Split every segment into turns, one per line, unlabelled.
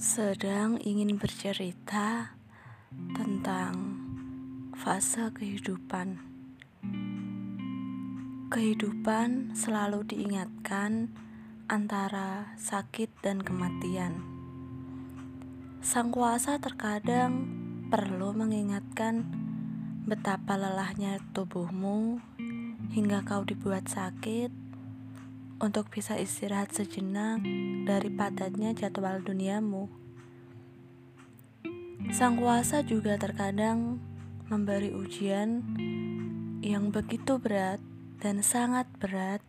sedang ingin bercerita tentang fase kehidupan. Kehidupan selalu diingatkan antara sakit dan kematian. Sang kuasa terkadang perlu mengingatkan betapa lelahnya tubuhmu hingga kau dibuat sakit untuk bisa istirahat sejenak dari padatnya jadwal duniamu. Sang kuasa juga terkadang memberi ujian yang begitu berat dan sangat berat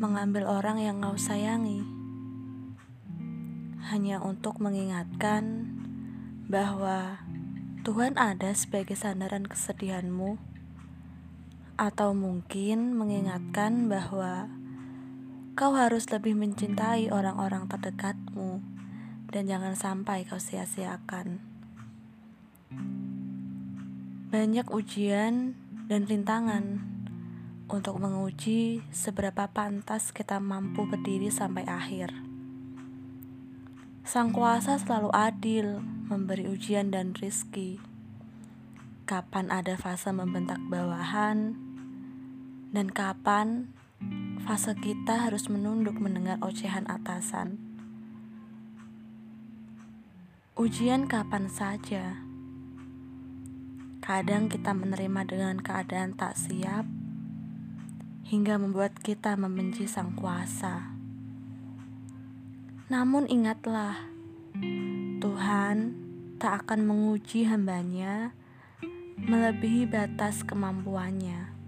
mengambil orang yang kau sayangi. Hanya untuk mengingatkan bahwa Tuhan ada sebagai sandaran kesedihanmu atau mungkin mengingatkan bahwa Kau harus lebih mencintai orang-orang terdekatmu dan jangan sampai kau sia-siakan. Banyak ujian dan rintangan untuk menguji seberapa pantas kita mampu berdiri sampai akhir. Sang kuasa selalu adil memberi ujian dan rizki. Kapan ada fase membentak bawahan, dan kapan fase kita harus menunduk mendengar ocehan atasan. Ujian kapan saja. Kadang kita menerima dengan keadaan tak siap hingga membuat kita membenci sang kuasa. Namun ingatlah, Tuhan tak akan menguji hambanya melebihi batas kemampuannya.